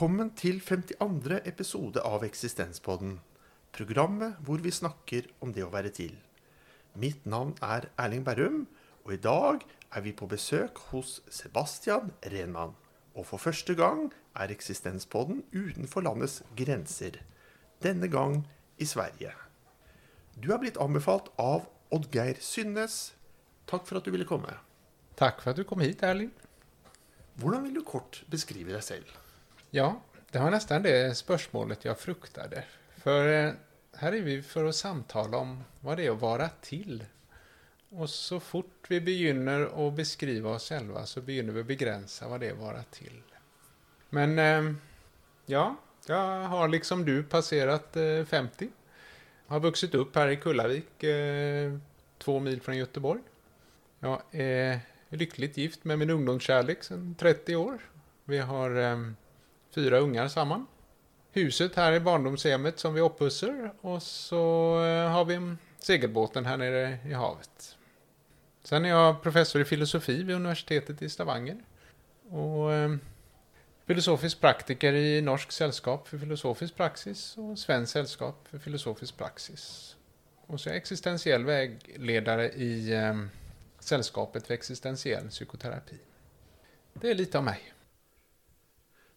Velkommen til 52. episode av Eksistenspodden. Programmet hvor vi snakker om det å være til. Mitt navn er Erling Berrum, og i dag er vi på besøk hos Sebastian Renman. Og for første gang er Eksistenspodden utenfor landets grenser. Denne gang i Sverige. Du er blitt anbefalt av Oddgeir Synnes. Takk for at du ville komme. Tack för att du kom hit, Erling. Hvordan vil du kort beskrive deg selv? Ja, det var nästan det spörsmålet jag fruktade. För eh, här är vi för att samtala om vad det är att vara till. Och så fort vi begynner att beskriva oss själva så begynner vi begränsa vad det är att vara till. Men eh, ja, jag har liksom du passerat eh, 50. Har vuxit upp här i Kullavik, eh, två mil från Göteborg. Jag är lyckligt gift med min ungdomskärlek sedan 30 år. Vi har eh, fyra ungar samman. Huset här i barndomshemmet som vi upphussar och så eh, har vi segelbåten här nere i havet. Sen är jag professor i filosofi vid universitetet i Stavanger. Och eh, filosofisk praktiker i Norsk sällskap för filosofisk praxis och Svenskt sällskap för filosofisk praxis. Och så är jag existentiell vägledare i eh, Sällskapet för existentiell psykoterapi. Det är lite av mig.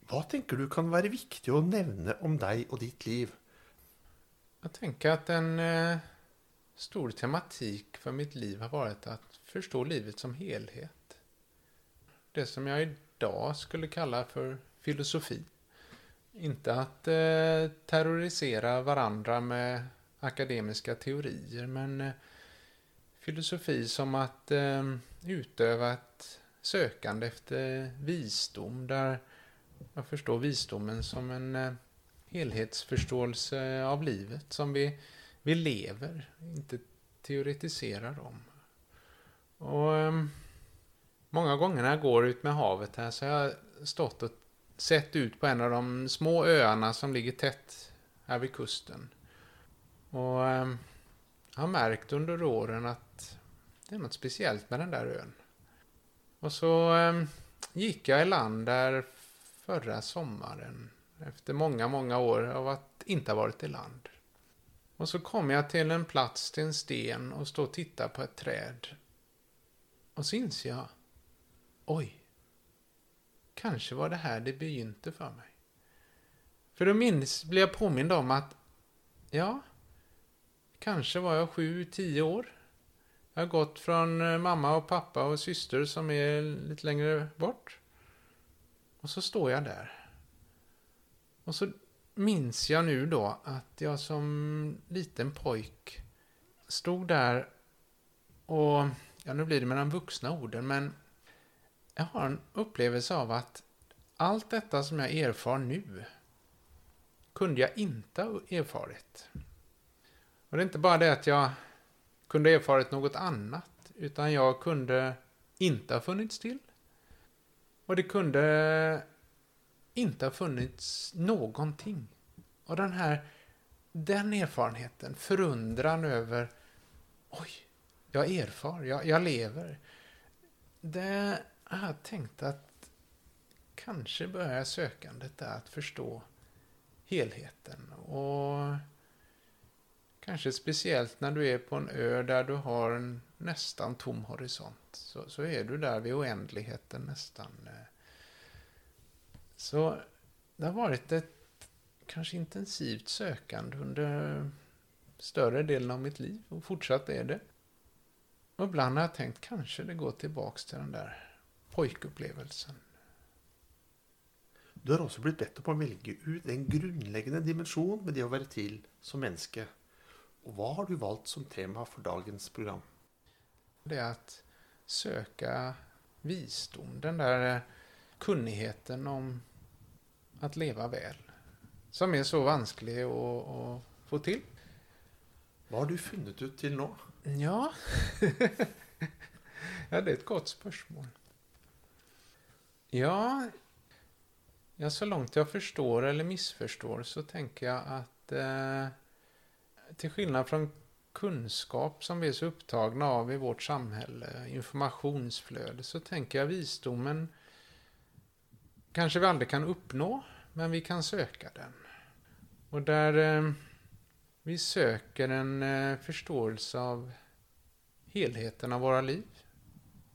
Vad tänker du kan vara viktigt att nämna om dig och ditt liv? Jag tänker att en eh, stor tematik för mitt liv har varit att förstå livet som helhet. Det som jag idag skulle kalla för filosofi. Inte att eh, terrorisera varandra med akademiska teorier, men eh, filosofi som att eh, utöva ett sökande efter visdom där jag förstår visdomen som en eh, helhetsförståelse av livet som vi, vi lever, inte teoretiserar om. Och ehm, Många gånger när jag går ut med havet här så har jag stått och sett ut på en av de små öarna som ligger tätt här vid kusten. Och ehm, jag har märkt under åren att det är något speciellt med den där ön. Och så ehm, gick jag i land där förra sommaren efter många, många år av att inte ha varit i land. Och så kom jag till en plats, till en sten och stod och tittar på ett träd. Och så inser jag, oj, kanske var det här det begynte för mig. För då minns, blir jag påmind om att, ja, kanske var jag sju, tio år. Jag har gått från mamma och pappa och syster som är lite längre bort. Och så står jag där. Och så minns jag nu då att jag som liten pojk stod där och, ja nu blir det med de vuxna orden, men jag har en upplevelse av att allt detta som jag erfar nu kunde jag inte ha erfarit. Och det är inte bara det att jag kunde ha erfarit något annat, utan jag kunde inte ha funnits till. Och det kunde inte ha funnits någonting. Och den här, den erfarenheten, förundran över, oj, jag erfar, jag, jag lever. Det har jag tänkt att kanske börjar sökandet där att förstå helheten. Och kanske speciellt när du är på en ö där du har en nästan tom horisont. Så, så är du där vid oändligheten nästan. Så det har varit ett kanske intensivt sökande under större delen av mitt liv och fortsatt är det. Och ibland har jag tänkt kanske det går tillbaks till den där pojkupplevelsen. Du har også blitt bedt om å velge ut en grunnleggende dimensjon med det å være til som menneske. Og hva har du valgt som tema for dagens program? Det är att söka visdom, den där kunnigheten om att leva väl. Som är så vansklig att, att få till. Hva har du funnet ut til nå? Ja. ja, det är ett gott spörsmål. Ja, ja, så långt jag förstår eller missförstår så tänker jag att eh, till skillnad från kunskap som vi är så upptagna av i vårt samhälle, informationsflöde, så tänker jag visdomen kanske vi aldrig kan uppnå. men vi kan söka den. Och där eh, vi söker en eh, förståelse av helheten av våra liv.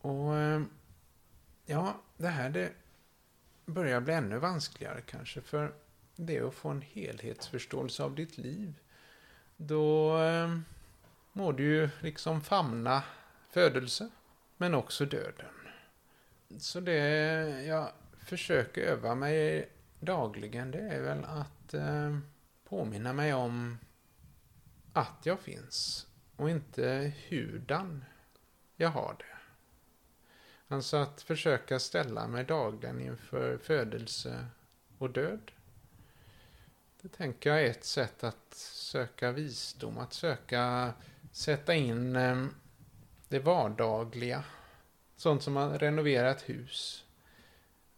Och eh, ja, det här det börjar bli ännu vanskligare kanske. För det är att få en helhetsförståelse av ditt liv. Då eh, må du ju liksom famna födelse, men också döden. Så det jag försöker öva mig dagligen, det är väl att eh, påminna mig om att jag finns och inte hurdan jag har det. Alltså att försöka ställa mig dagligen inför födelse och död. Det tänker jag är ett sätt att söka visdom, att söka sätta in eh, det vardagliga. Sånt som att renovera ett hus.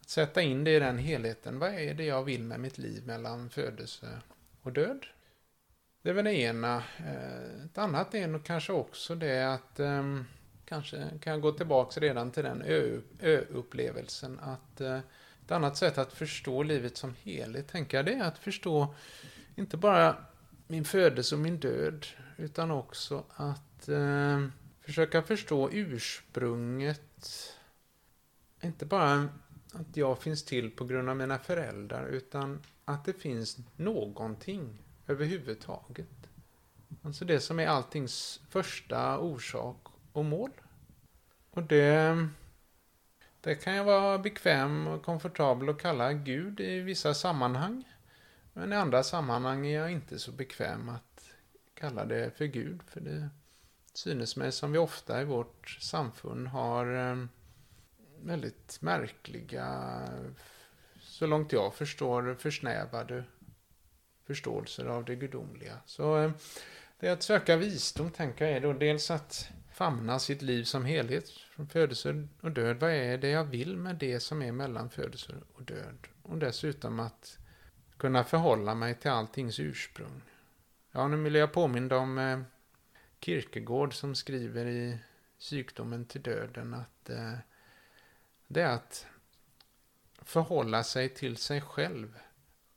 Att sätta in det i den helheten. Vad är det jag vill med mitt liv mellan födelse och död? Det är väl det ena. Eh, ett annat är nog kanske också det att ehm, kanske kan jag gå tillbaks redan till den ö-upplevelsen att eh, ett annat sätt att förstå livet som helhet, tänker jag, det är att förstå inte bara min födelse och min död, utan också att eh, försöka förstå ursprunget. Inte bara att jag finns till på grund av mina föräldrar, utan att det finns någonting överhuvudtaget. Alltså det som är alltings första orsak och mål. Och det, det kan jag vara bekväm och komfortabel att kalla Gud i vissa sammanhang. Men i andra sammanhang är jag inte så bekväm att kalla det för Gud. För det synes mig som vi ofta i vårt samfund har eh, väldigt märkliga, så långt jag förstår, försnävade förståelser av det gudomliga. Så eh, det är att söka visdom, tänker jag, är då dels att famna sitt liv som helhet, från födelse och död. Vad är det jag vill med det som är mellan födelse och död? Och dessutom att kunna förhålla mig till alltings ursprung. Ja, nu vill jag påminna om eh, Kierkegaard som skriver i Sjukdomen till döden att eh, det är att förhålla sig till sig själv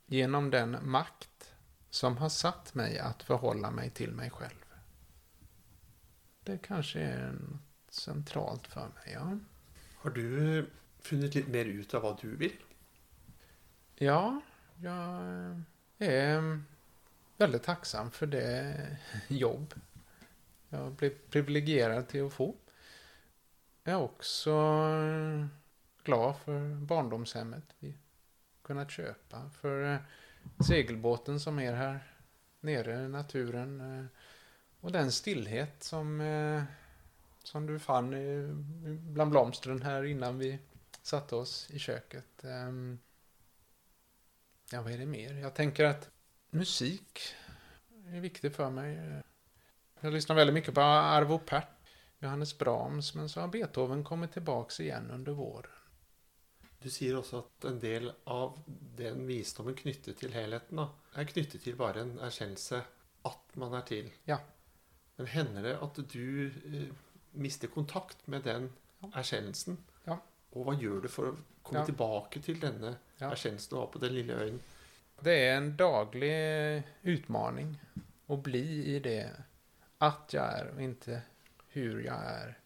genom den makt som har satt mig att förhålla mig till mig själv. Det kanske är något centralt för mig, ja. Har du eh, funnit lite mer ut av vad du vill? Ja, jag är väldigt tacksam för det jobb jag blev privilegierad till att få. Jag är också glad för barndomshemmet vi kunnat köpa. För eh, segelbåten som är här nere i naturen. Eh, och den stillhet som, eh, som du fann bland blomstren här innan vi satte oss i köket. Ehm, ja, vad är det mer? Jag tänker att musik är viktigt för mig. Jag lyssnar väldigt mycket på Arvo Pärt, Johannes Brahms, men så har Beethoven kommit tillbaks igen under våren. Du säger också att en del av den visdomen knyttet till helheten da, er knyttet til bare en erkjennelse att man är till. Ja. Men händer det att du eh, mister kontakt med den erkjennelsen? Ja. Och vad gör du för att komma ja. tillbaka till denna ja. erkjennelsen du har på den lilla ön? Det är en daglig utmaning att bli i det att jag är och inte hur jag är.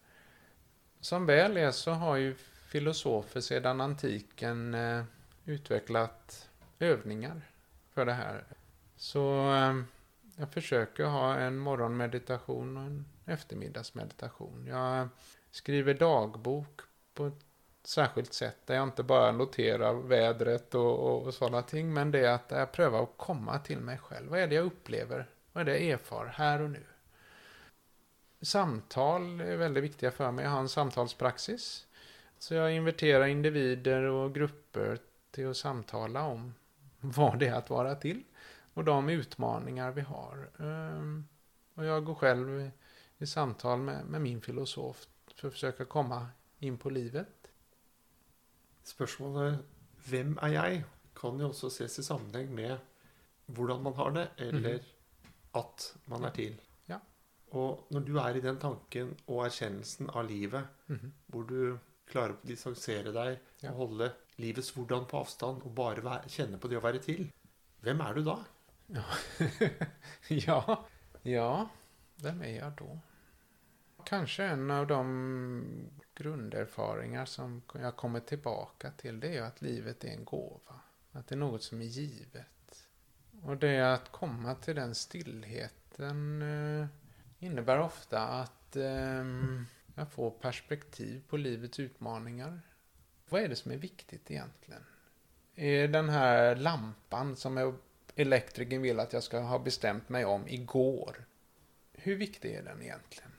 Som väl är så har ju filosofer sedan antiken eh, utvecklat övningar för det här. Så eh, jag försöker ha en morgonmeditation och en eftermiddagsmeditation. Jag skriver dagbok på ett särskilt sätt där jag inte bara noterar vädret och, och, och sådana ting. Men det är att jag prövar att komma till mig själv. Vad är det jag upplever? Vad är det jag erfar här och nu? Samtal är väldigt viktiga för mig. Jag har en samtalspraxis. Så jag inviterar individer och grupper till att samtala om vad det är att vara till och de utmaningar vi har. Ehm, och jag går själv i samtal med, med min filosof för att försöka komma in på livet. Spørsmålet 'Hvem er jeg?' kan jo også ses i sammenheng med hvordan man har det, eller mm. at man er til. Ja. Og når du er i den tanken og erkjennelsen av livet, mm. hvor du klarer å distansere deg Ja. og holde livets hvordan på avstand og bare være, kjenne på det å være til, hvem er du da? ja, ja, vem är jag då? Kanske en av de grunderfaringar som jag kommer tillbaka till, det är att livet är en gåva. Att det är något som är givet. Och det är att komma till den stillheten eh, innebär ofta att eh, jag får perspektiv på livets utmaningar. Vad är det som är viktigt egentligen? Är den här lampan som e-, elektrikern vill att jag ska ha bestämt mig om igår. Hur viktig är den egentligen?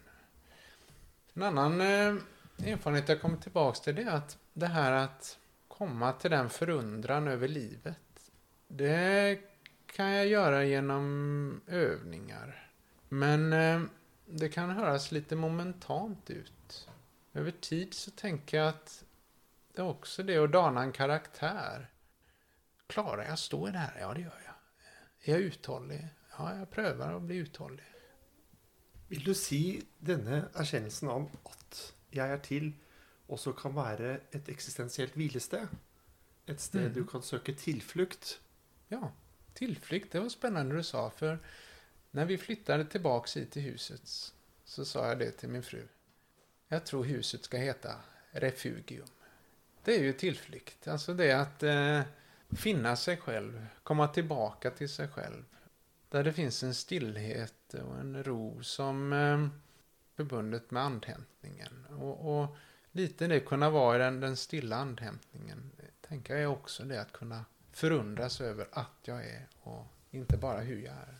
En annan eh, erfarenhet jag kommer tillbaks till det är att det här att komma till den förundran över livet. Det kan jag göra genom övningar. Men eh, det kan höras lite momentant ut. Över tid så tänker jag att det är också det att dana en karaktär. Klarar jag att stå i det här? Ja, det gör jag. Eh, är jag uthållig? Ja, jag prövar att bli uthållig. Vill du si denne erkjennelsen om at jeg er til, også kan være et eksistensielt hvilested? Et sted Mhm. du kan søke tilflukt? Ja, tillflykt. Det var spännande du sa. För när vi flyttade tillbaks hit till huset så sa jag det till min fru. Jag tror huset ska heta Refugium. Det är ju tillflykt. Alltså det att eh, finna sig själv, komma tillbaka till sig själv. Där det finns en stillhet och en ro som eh, förbundet med andhämtningen. Och, och lite det kunna vara i den, den stilla andhämtningen. Tänker jag är också det att kunna förundras över att jag är och inte bara hur jag är.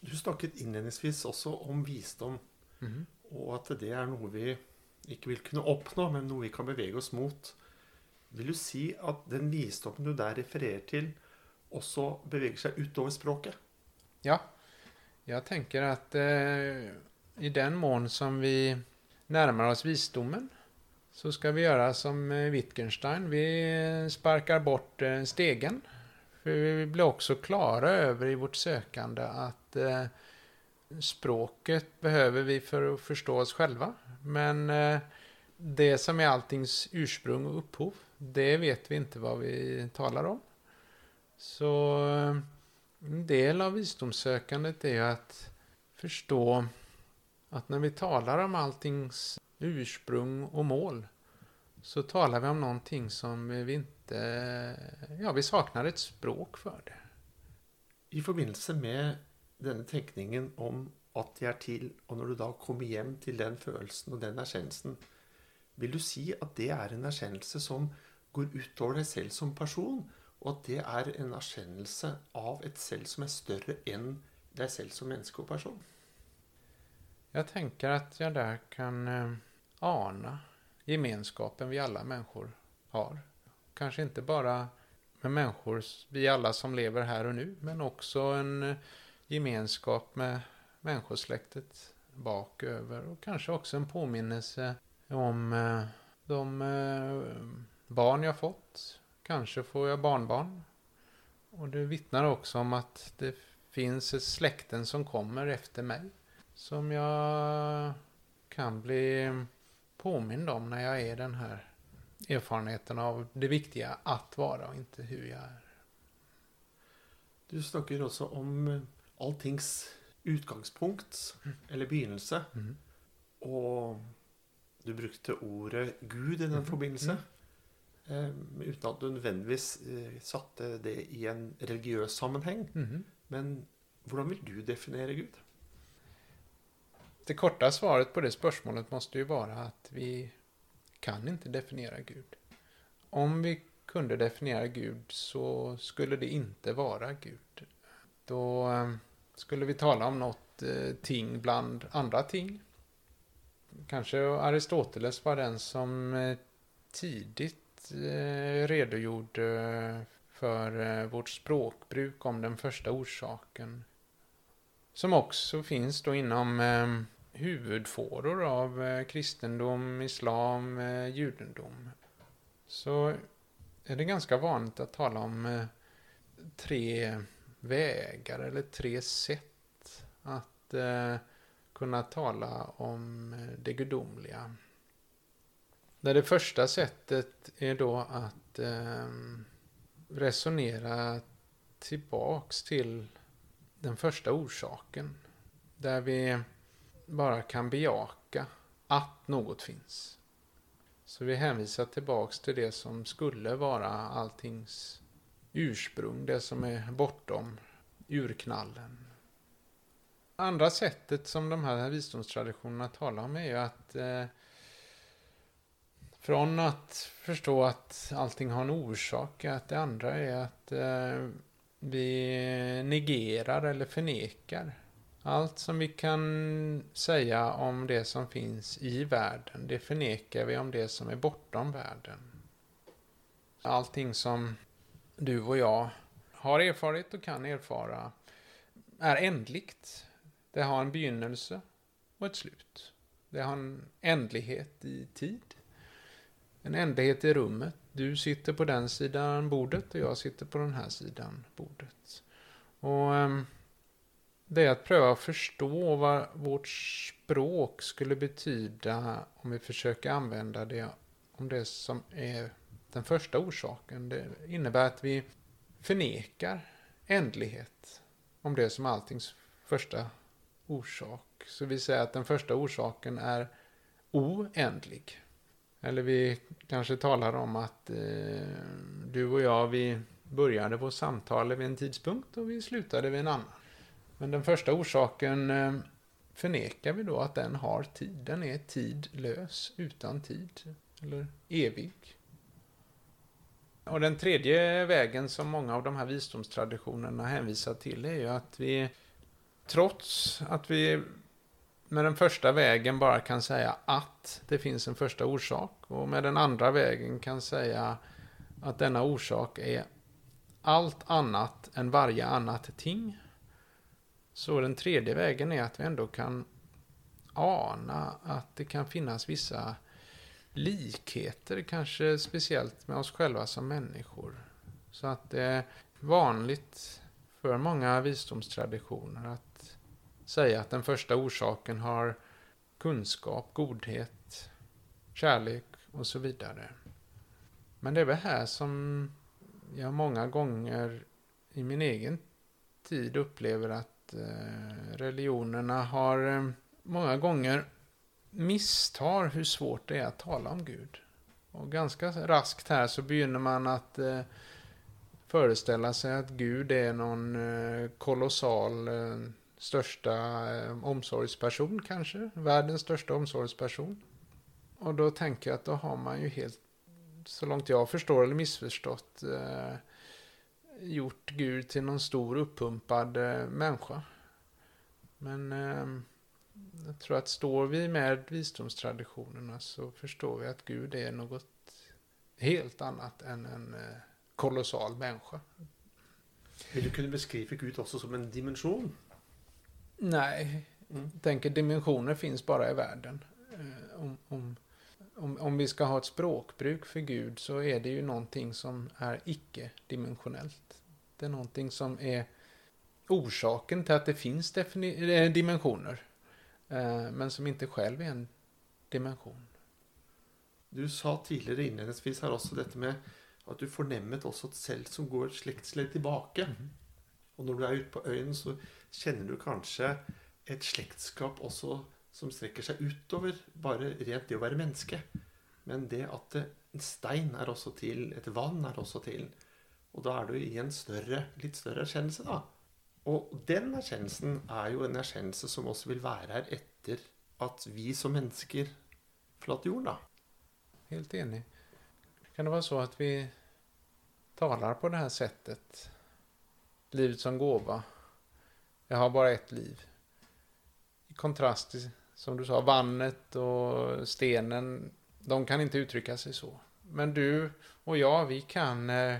Du snakket innledningsvis også om visdom, Mhm. og at det er noe vi ikke vil kunne oppnå, men noe vi kan bevege oss mot. Vil du si at den visdommen du der refererer til, også beveger seg utover språket? Ja, jag tänker att eh, i den mån som vi närmar oss visdomen så ska vi göra som eh, Wittgenstein. Vi sparkar bort eh, stegen. För vi blir också klara över i vårt sökande att eh, språket behöver vi för att förstå oss själva. Men det som är alltings ursprung och upphov, det vet vi inte vad vi talar om. Så en del av visdomssökandet är ju att förstå att när vi talar om alltings ursprung och mål så talar vi om någonting som vi inte, ja vi saknar ett språk för det. I förbindelse med denna tenkningen om att jag är till och när du då kommer hem till den känslan och den erkjennelsen, vill du säga att det är en erkännelse som går ut över dig själv som person, och att det är en erkännelse av ett själv som är större än dig själv som människa och person? Jag tänker att jag där kan eh, ana gemenskapen vi alla människor har. Kanske inte bara med människor, vi alla som lever här och nu, men också en eh, gemenskap med människosläktet baköver och kanske också en påminnelse om eh, de eh, barn jag fått. Kanske får jag barnbarn. Och det vittnar också om att det finns ett släkten som kommer efter mig som jag kan bli påmind om när jag är den här erfarenheten av det viktiga att vara och inte hur jag är. Du snakker også om alltings utgangspunkt, eller begynnelse, Mhm. og du brukte ordet Gud i den Mhm. forbindelse. Eh, uten at du nødvendigvis eh, satte det i en religiøs sammenheng. Mhm. Men hvordan vil du definere Gud? Det korta svaret på det spörsmålet måste ju vara att vi kan inte definiera Gud. Om vi kunde definiera Gud så skulle det inte vara Gud. Då eh, skulle vi tala om något eh, ting bland andra ting. Kanske Aristoteles var den som eh, tidigt redogjorde för vårt språkbruk om den första orsaken. Som också finns då inom eh, huvudfåror av eh, kristendom, islam, eh, judendom. Så är det ganska vanligt att tala om eh, tre vägar eller tre sätt att eh, kunna tala om eh, det gudomliga. Där det första sättet är då att eh, resonera tillbaks till den första orsaken. Där vi bara kan bejaka att något finns. Så vi hänvisar tillbaks till det som skulle vara alltings ursprung, det som är bortom urknallen. Andra sättet som de här visdomstraditionerna talar om är ju att eh, från att förstå att allting har en orsak, att det andra är att eh, vi negerar eller förnekar allt som vi kan säga om det som finns i världen, det förnekar vi om det som är bortom världen. Allting som du och jag har erfarit och kan erfara är ändligt. Det har en begynnelse och ett slut. Det har en ändlighet i tid. En ändlighet i rummet. Du sitter på den sidan bordet och jag sitter på den här sidan bordet. Och ehm, det är att pröva att förstå vad vårt språk skulle betyda om vi försöker använda det om det som är den första orsaken. Det innebär att vi förnekar ändlighet om det som alltings första orsak. Så vi säger att den första orsaken är oändlig. Eller vi kanske talar om att eh, du och jag, vi började vårt samtal vid en tidpunkt och vi slutade vid en annan. Men den första orsaken eh, förnekar vi då att den har tid. Den är tidlös, utan tid. Eller evig. Och den tredje vägen som många av de här visdomstraditionerna hänvisar till är ju att vi, trots att vi med den första vägen bara kan säga att det finns en första orsak och med den andra vägen kan säga att denna orsak är allt annat än varje annat ting. Så den tredje vägen är att vi ändå kan ana att det kan finnas vissa likheter, kanske speciellt med oss själva som människor. Så att det är vanligt för många visdomstraditioner att säga att den första orsaken har kunskap, godhet, kärlek och så vidare. Men det är väl här som jag många gånger i min egen tid upplever att eh, religionerna har eh, många gånger misstar hur svårt det är att tala om Gud. Och ganska raskt här så begynner man att eh, föreställa sig att Gud är någon eh, kolossal eh, största eh, omsorgsperson kanske. Världens största omsorgsperson. Och då tänker jag att då har man ju helt, så långt jag förstår eller missförstått, eh, gjort Gud till någon stor uppumpad eh, människa. Men eh, jag tror att står vi med visdomstraditionerna så förstår vi att Gud är något helt annat än en eh, kolossal människa. Vill du kunna beskriva Gud också som en dimension? Nej, mm. jag tänker dimensioner finns bara i världen. Eh, om, om, om, om vi ska ha ett språkbruk för Gud så är det ju någonting som är icke-dimensionellt. Det är någonting som är orsaken till att det finns eh, dimensioner. Eh, men som inte själv är en dimension. Du sa tidigare inledningsvis här också detta med att du förnemmet också ett cell som går ett släktsled tillbaka. Mm. Och när du är ute på ön så känner du kanske ett släktskap också som sträcker sig utöver bara rent det att vara människa. Men det att en sten är också till, ett vann är också till. Och då är du i en större, lite större erkännelse då. Och den erkännelsen är ju en erkännelse som också vill vara här efter att vi som människor förlåt jorden. Helt enig. Kan det vara så att vi talar på det här sättet? Livet som gåva. Jag har bara ett liv. I kontrast till, som du sa, vannet och stenen. De kan inte uttrycka sig så. Men du och jag, vi kan, eh,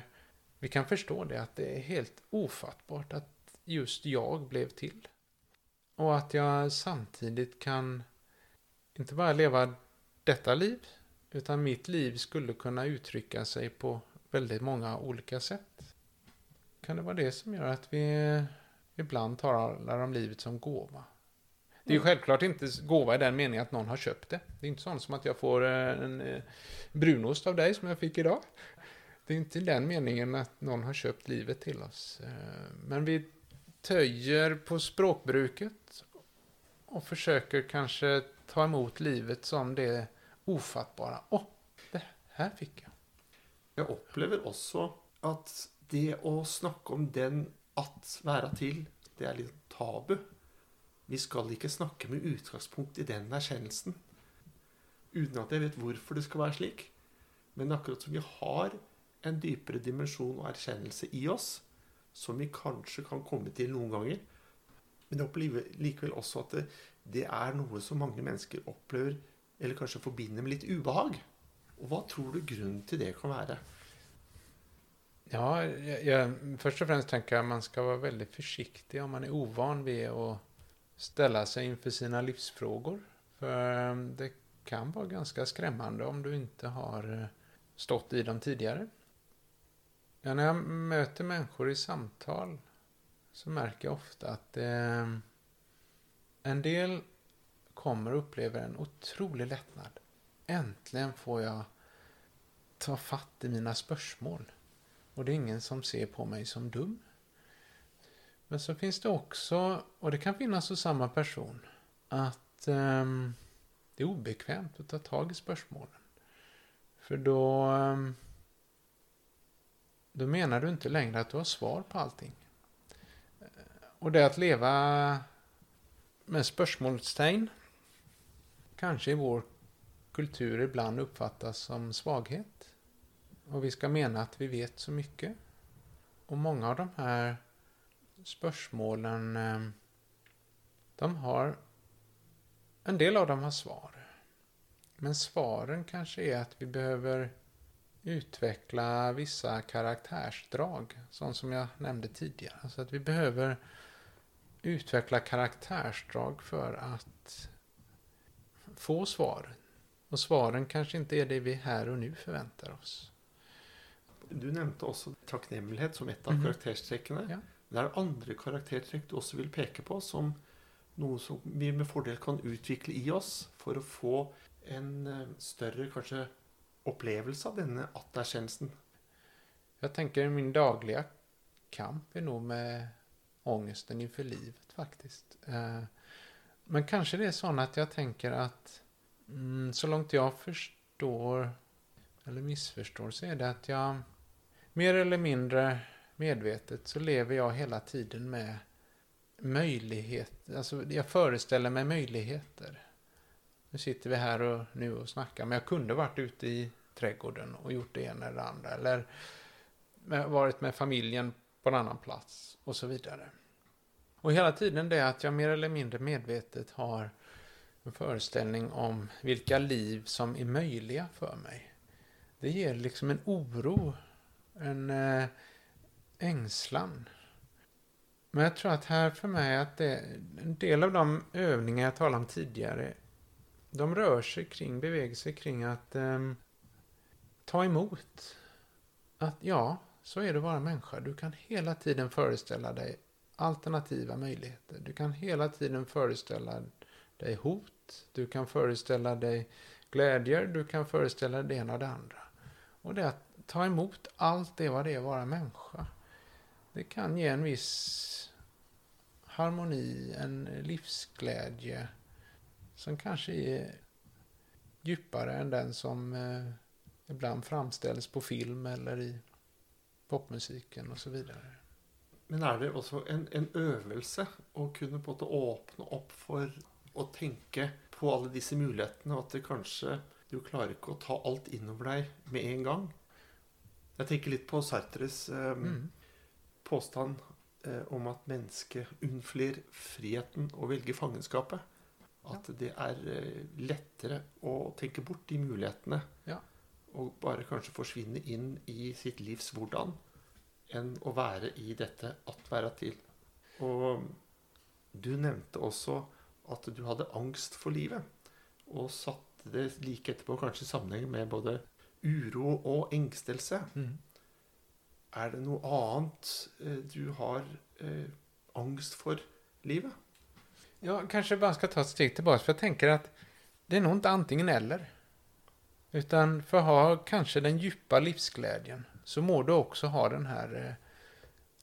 vi kan förstå det att det är helt ofattbart att just jag blev till. Och att jag samtidigt kan inte bara leva detta liv, utan mitt liv skulle kunna uttrycka sig på väldigt många olika sätt. Kan det vara det som gör att vi ibland talar om livet som gåva? Det är ju självklart inte gåva i den meningen att någon har köpt det. Det är inte sånt som att jag får eh, en eh, brunost av dig som jag fick idag. Det är inte i den meningen att någon har köpt livet till oss. Eh, men vi töjer på språkbruket och försöker kanske ta emot livet som det ofattbara. Åh, oh, det här fick jag. Jag upplever också att det att snacka om den att vara till, det är lite tabu. Vi ska inte snacka med utgångspunkt i den erkännelsen. Utan att jag vet varför det ska vara slik. Men akkurat som vi har en djupare dimension och erkännelse i oss, som vi kanske kan komma till någon gånger. Men jag upplever likväl också att det, det är något som många människor upplever, eller kanske förbinder med lite obehag. Och vad tror du grunden till det kan vara? Ja, jag, jag, först och främst tänker jag att man ska vara väldigt försiktig om man är ovan vid att ställa sig inför sina livsfrågor. För eh, det kan vara ganska skrämmande om du inte har eh, stått i dem tidigare. Ja, när jag möter människor i samtal så märker jag ofta att eh, en del kommer och upplever en otrolig lättnad. Äntligen får jag ta fatt i mina spörsmål. Och det är ingen som ser på mig som dum. Men så finns det också, och det kan finnas hos samma person, att um, det är obekvämt att ta tag i spörsmålen. För då, um, då menar du inte längre att du har svar på allting. Och det att leva med spörsmålstegn kanske i vår kultur ibland uppfattas som svaghet. Och vi ska mena att vi vet så mycket. Och många av de här spörsmålen, eh, de har, en del av dem har svar. Men svaren kanske är att vi behöver utveckla vissa karaktärsdrag, sånt som jag nämnde tidigare. Alltså att vi behöver utveckla karaktärsdrag för att få svar. Och svaren kanske inte är det vi här och nu förväntar oss. Du nämnde också tacknämlighet som ett av mm. karaktärstrecken. Ja. Det är andra karaktärstreck du också vill peka på som något som vi med fördel kan utveckla i oss för att få en eh, större kanske upplevelse av denna atterkänslan. Jag tänker min dagliga kamp är nog med ångesten inför livet faktiskt. Eh, men kanske det är så att jag tänker att mm, så långt jag förstår eller missförstår så är det att jag mer eller mindre medvetet så lever jag hela tiden med möjlighet, alltså jag föreställer mig möjligheter. Nu sitter vi här och nu och snackar, men jag kunde varit ute i trädgården och gjort det ena eller det andra. Eller varit med familjen på en annan plats och så vidare. Och hela tiden det att jag mer eller mindre medvetet har en föreställning om vilka liv som är möjliga för mig. Det ger liksom en oro, en eh, ängslan. Men jag tror att här för mig att det, en del av de övningar jag talade om tidigare, de rör sig kring, beväger sig kring att eh, ta emot. Att ja, så är det att vara människa. Du kan hela tiden föreställa dig alternativa möjligheter. Du kan hela tiden föreställa dig hot. Du kan föreställa dig glädjer. Du kan föreställa dig det ena och det andra. Och det att ta emot allt det vad det är att vara människa. Det kan ge en viss harmoni, en livsglädje som kanske är djupare än den som eh, ibland framställs på film eller i popmusiken och så vidare. Men är det också en, en övelse att kunna både öppna upp för att tänka på alla dessa möjligheter och att det kanske du klarar inte att ta allt inom dig med en gång. Jag tänker lite på Sartres eh, mm. påstånd eh, om att människan undflyr friheten och väljer fångenskapet. Att ja. det är eh, lättare att tänka bort de möjligheterna ja. och bara kanske försvinna in i sitt livs hvordan än att vara i detta att vara till. Och du nämnde också att du hade angst för livet och satte det lika etterpå kanske i sammanhang med både oro och ängstelse. Mm. Är det något annat eh, du har eh, angst för livet? Jag kanske bara ska ta ett steg tillbaka, för jag tänker att det är nog inte antingen eller. Utan för att ha kanske den djupa livsglädjen så må du också ha den här eh,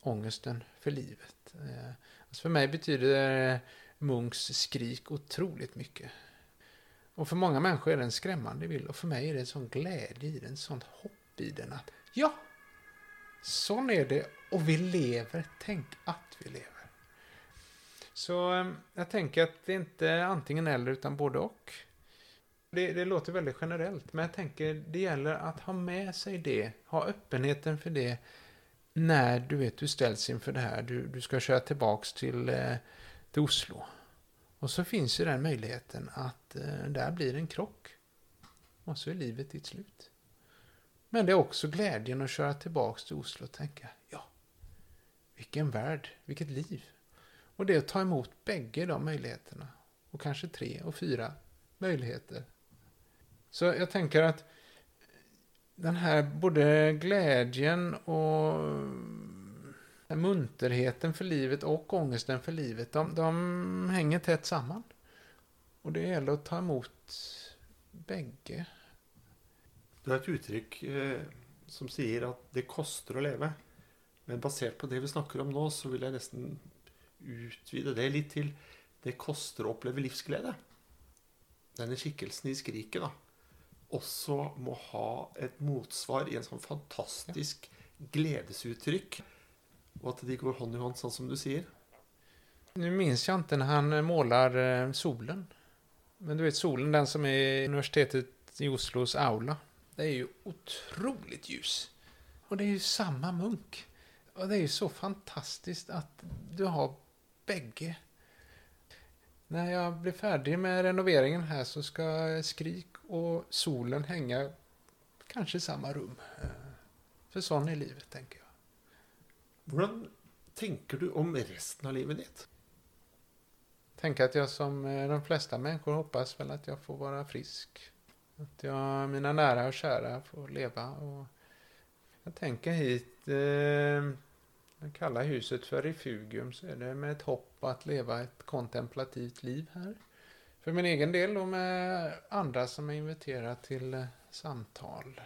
ångesten för livet. Eh, alltså för mig betyder eh, Munks skrik otroligt mycket. Och för många människor är det en skrämmande bild och för mig är det en sån glädje i den, sånt hopp i den att ja, sån är det och vi lever, tänk att vi lever. Så ehm, jag tänker att det är inte antingen eller utan både och. Det, det, låter väldigt generellt, men jag tänker det gäller att ha med sig det, ha öppenheten för det när du vet du ställs inför det här. Du, du ska köra tillbaks till, eh, till Oslo. Och så finns ju den möjligheten att eh, där blir en krock. Och så är livet ditt slut. Men det är också glädjen att köra tillbaks till Oslo och tänka, ja, vilken värld, vilket liv. Och det är att ta emot bägge de möjligheterna. Och kanske tre och fyra möjligheter. Så jag tänker att den här både glädjen och munterheten för livet och ångesten för livet, de, de hänger tätt samman. Och det gäller att ta emot bägge. Du har ett uttryck eh, som säger att det kostar att leva. Men baserat på det vi snackar om nu så vill jag nästan utvida det lite till det kostar att uppleva livsglädje. Denne skikkelsen i skriket da, også må ha ett motsvar i en sånn fantastisk gledesuttrykk. Och att de går hand i hand, sånn som du säger. Nu minns jag inte när han eh, målar eh, solen. Men du vet solen, den som är universitetet i Oslos aula. Det är ju otroligt ljus. Och det är ju samma munk. Och det är ju så fantastiskt att du har bägge. När jag blir färdig med renoveringen här så ska Skrik och solen hänga kanske i samma rum. Eh, för sån är livet, tänker jag. Hur tänker du om resten av livet ditt? Tänker att jag som eh, de flesta människor hoppas väl att jag får vara frisk. Att jag, mina nära och kära får leva. Och jag tänker hit eh, det kalla huset för refugium så är det med ett hopp att leva ett kontemplativt liv här. För min egen del och med andra som är inviterade till eh, samtal.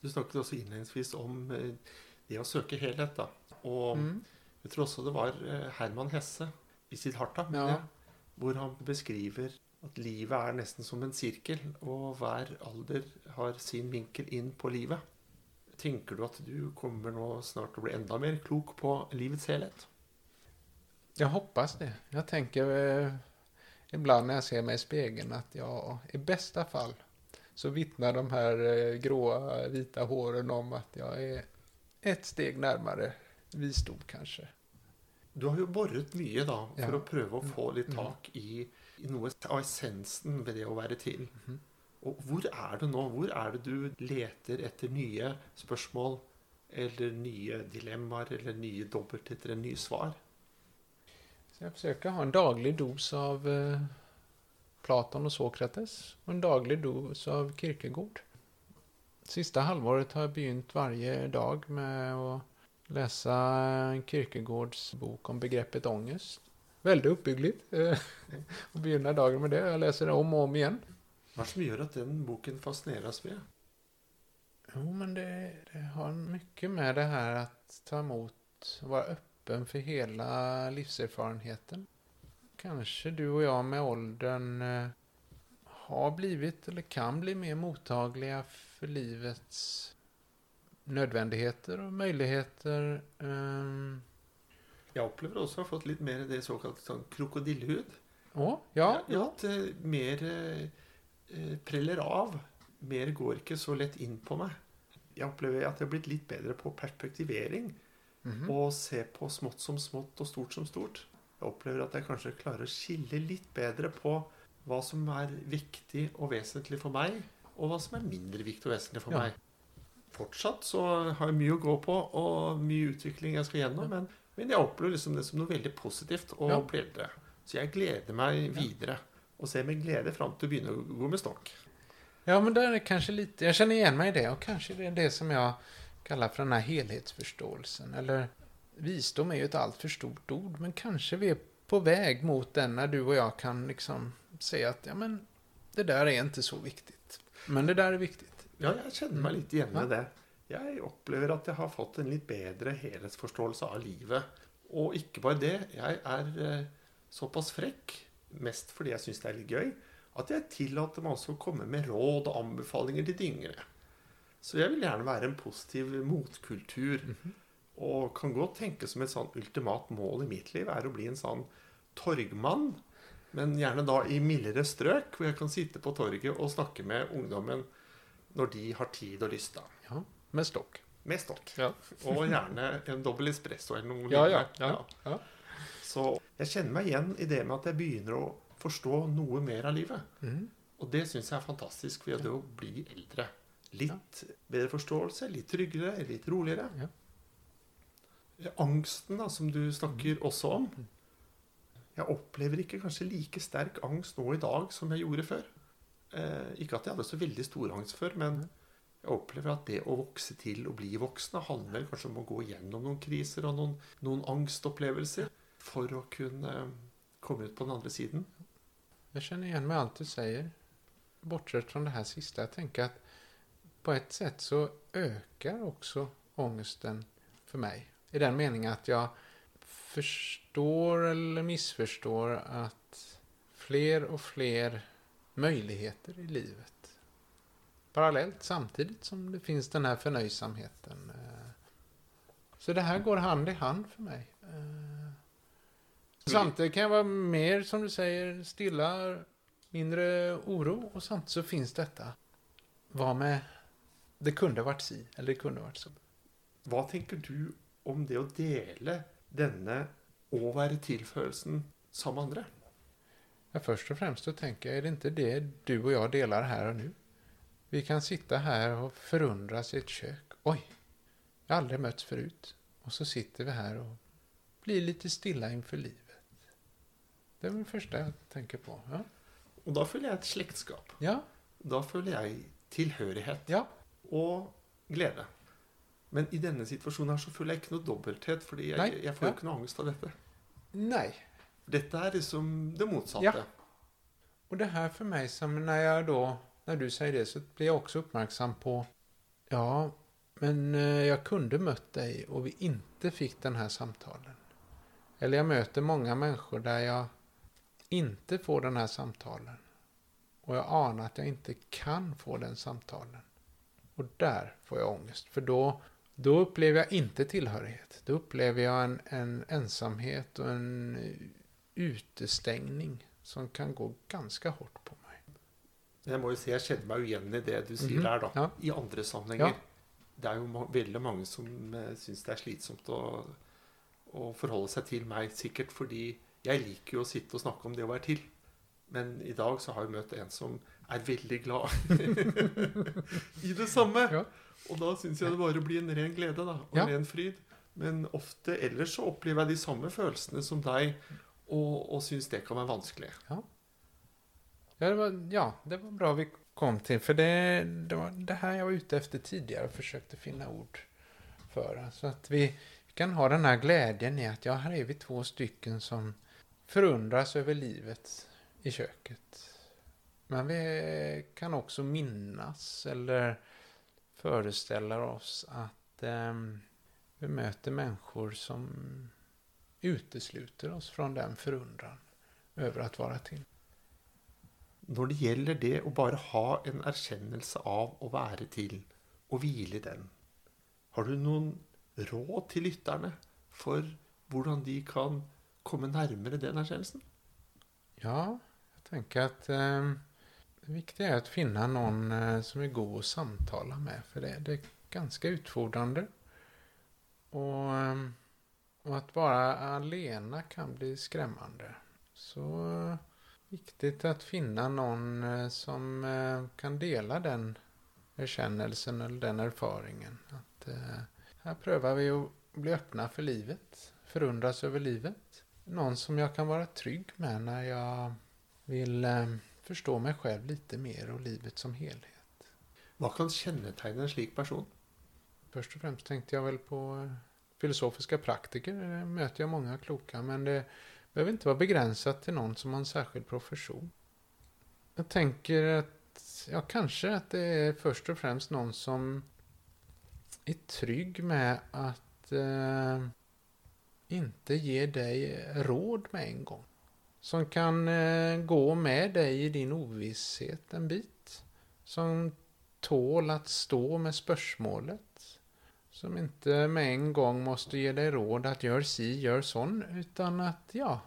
Du snackade också inledningsvis om eh, det att söka helhet. Och mm. jag tror också det var eh, Herman Hesse i sitt harta, ja. hvor han beskriver att livet är nästan som en cirkel, och varje ålder har sin vinkel in på livet. Tänker du att du kommer nog snart att bli ända mer klok på livets helhet? Jag hoppas det. Jag tänker eh, ibland när jag ser mig i spegeln att jag i bästa fall så vittnar de här eh, gråa vita håren om att jag är ett steg närmare visdom kanske. Du har ju borrat mycket då för ja. att pröva att få lite mm. tak i, i något av essensen med det att vara till. Mm. Och var är du nu? Var är det du letar efter nya spörsmål eller nya dilemman eller nya dobbelt efter en ny svar? Så jag försöker ha en daglig dos av eh, Platon och Sokrates och en daglig dos av Kierkegaard. Sista halvåret har jag begynt varje dag med att läsa Kierkegaards bok om begreppet ångest. Väldigt uppbyggligt eh, att begynna dagen med det. Jag läser det om och om igen. Vad som gör att den boken fascineras med? Jo, men det, det har mycket med det här att ta emot, vara öppen för hela livserfarenheten. Kanske du och jag med åldern eh, har blivit eller kan bli mer mottagliga för livets nödvändigheter och möjligheter. Um... Jag upplever också att jag fått lite mer det så kallade krokodillhud. Oh, ja, ja. Att, eh, mer eh, preller av. Mer går inte så lätt in på mig. Jag upplever att jag har blivit lite bättre på perspektivering. Mm. Och se på smått som smått och stort som stort. Jag upplever att jag kanske klarar att skilja lite bättre på vad som är viktigt och väsentligt för mig och vad som är mindre viktigt och väsentligt för ja. mig. Fortsatt så har jag mycket att gå på och mycket utveckling jag ska igenom. Ja. Men, men jag upplever liksom det som något väldigt positivt att ja. bli äldre. Så jag gläder mig vidare och ser med glädje fram till att börja gå med stock. Ja, men där är kanske lite, jag känner igen mig i det och kanske det är det som jag kallar för den här helhetsförståelsen. Eller visdom är ju ett alltför stort ord, men kanske vi är på väg mot den när du och jag kan liksom säga att ja, men det där är inte så viktigt. Men det där är viktigt. Ja, jeg kjenner meg litt igjen Ja. med det. Jeg opplever at jeg har fått en litt bedre helhetsforståelse av livet. Og ikke bare det, jeg er eh, såpass frekk, mest fordi jeg syns det er litt gøy, at jeg tillater meg også å komme med råd og anbefalinger til de yngre. Så jeg vil gjerne være en positiv motkultur. Og kan godt tenke som et sånn ultimat mål i mitt liv er å bli en sånn torgmann. Men gjerne da i mildere strøk, hvor jeg kan sitte på torget og snakke med ungdommen når de har tid og lyst. da. Ja, med stock. Med stokk. Ja. Og gjerne en dobbel espresso eller noe lignende. ja. ja. Så jeg kjenner meg igjen i det med at jeg begynner å forstå noe mer av livet. Mm. Og det syns jeg er fantastisk ved å bli eldre. Litt bedre forståelse, litt tryggere, litt roligere. Ja. Angsten da, som du snakker også om. Jeg opplever ikke kanskje like sterk angst nå i dag som jeg gjorde før. Eh, ikke at jeg hadde så veldig stor angst før, men jeg opplever at det å vokse til og bli voksen handler kanskje om å gå gjennom noen kriser og noen, noen angstopplevelser for å kunne eh, komme ut på den andre siden. Jag känner igen mig allt du säger. Bortsett från det här sista. Jag tänker att på ett sätt så ökar också ångesten för mig. I den meningen att jag förstår eller missförstår att fler och fler möjligheter i livet parallellt samtidigt som det finns den här förnöjsamheten. eh. Så det här går hand i hand för mig. Eh, Samtidigt kan jag vara mer, som du säger, stilla, mindre oro och samtidigt så finns detta. Vad med det kunde varit si eller det kunde varit så. Hva tenker du om det dele denne å være til-følelsen sammen med andre? Ja, först och främst så tänker jag, är det inte det du och jag delar här och nu? Vi kan sitta här och förundras i ett kök. Oj, jag har aldrig mötts förut. Och så sitter vi här och blir lite stilla inför livet. Det är väl det första jag tänker på. Ja, Og da føler jeg et slektskap. ja, Da føler jeg tilhørighet ja. og glede. Men i denne situasjonen her så føler jeg ikke noe dobbelthet, fordi jeg, Nei, jeg får jo ja. ikke noe angst av dette. nej. Detta är det som det motsatta. Ja. Och det här för mig, som när jag då, när du säger det, så blir jag också uppmärksam på, ja, men eh, jag kunde mött dig och vi inte fick den här samtalen. Eller jag möter många människor där jag inte får den här samtalen. Och jag anar att jag inte kan få den samtalen. Och där får jag ångest. För då, då upplever jag inte tillhörighet. Då upplever jag en, en ensamhet och en utestängning som kan gå ganska hårt på mig. Jeg må jo si jeg kjenner meg jo igjen i det du sier Mhm, der, da. ja. I andre sammenhenger. Ja. Det er jo ma veldig mange som uh, syns det er slitsomt å, å forholde seg til meg, sikkert fordi jeg liker jo å sitte og snakke om det å være til. Men i dag så har jeg møtt en som er veldig glad i det samme. Ja. Og da syns jeg det bare blir en ren glede da, og en ren fryd. Men ofte ellers så opplever jeg de samme følelsene som deg, og, og syns det kan være vanskelig. Ja, det var, ja, det var bra vi kom till. För det, det var det här jag var ute efter tidigare och försökte finna ord för. Så att vi, vi kan ha den här glädjen i att ja, här är vi två stycken som förundras över livet i köket. Men vi kan också minnas eller föreställa oss att eh, vi möter människor som utesluter oss från den förundran över att vara till. Når det gjelder det å bare ha en erkjennelse av å være til, og hvile i den, har du noen råd til lytterne for hvordan de kan komme nærmere den erkjennelsen? Ja, jag tänker att eh, det viktiga är att finna någon eh, som är god att samtala med. För det, det är ganska utfordrande. Och, eh, och att vara alena kan bli skrämmande. Så viktigt att finna någon eh, som eh, kan dela den erkännelsen eller den erfaringen. Att eh, här prövar vi att bli öppna för livet. Förundras över livet. Någon som jag kan vara trygg med när jag vill förstå mig själv lite mer och livet som helhet. Hva kan kjennetegne en slik person? Först och främst tänkte jag väl på filosofiska praktiker. Eh, möter jag många kloka. Men det behöver inte vara begränsat till någon som har en särskild profession. Jag tänker att, ja kanske att det är först och främst någon som är trygg med att eh, inte ge dig råd med en gång. Som kan eh, gå med dig i din ovisshet en bit. Som tål att stå med spörsmålet. Som inte med en gång måste ge dig råd att gör si, gör sån, utan att ja,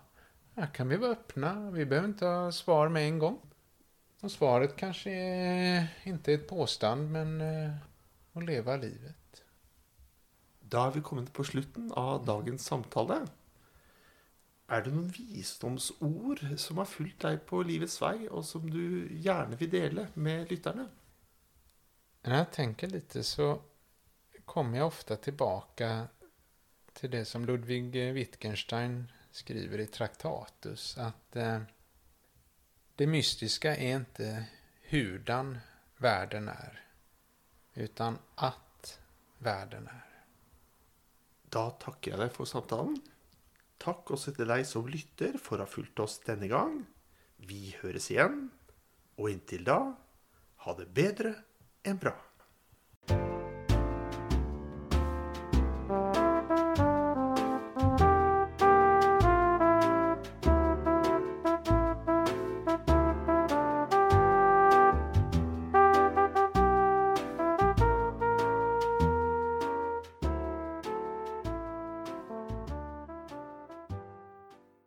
här kan vi vara öppna. Vi behöver inte ha svar med en gång. Och svaret kanske är, inte är ett påstand, men eh, att leva livet. Da er vi kommet på slutten av dagens samtale. Er det noen visdomsord som har fulgt deg på livets vei, og som du gjerne vil dele med lytterne? När jag tänker lite så kommer jag ofta tillbaka till det som Ludwig Wittgenstein skriver i Traktatus. Att eh, det mystiska är inte hurdan världen är. Utan att världen är. Da takker jeg deg for samtalen. Takk også til deg som lytter for å ha fulgt oss denne gang. Vi høres igjen, og inntil da, ha det bedre enn bra.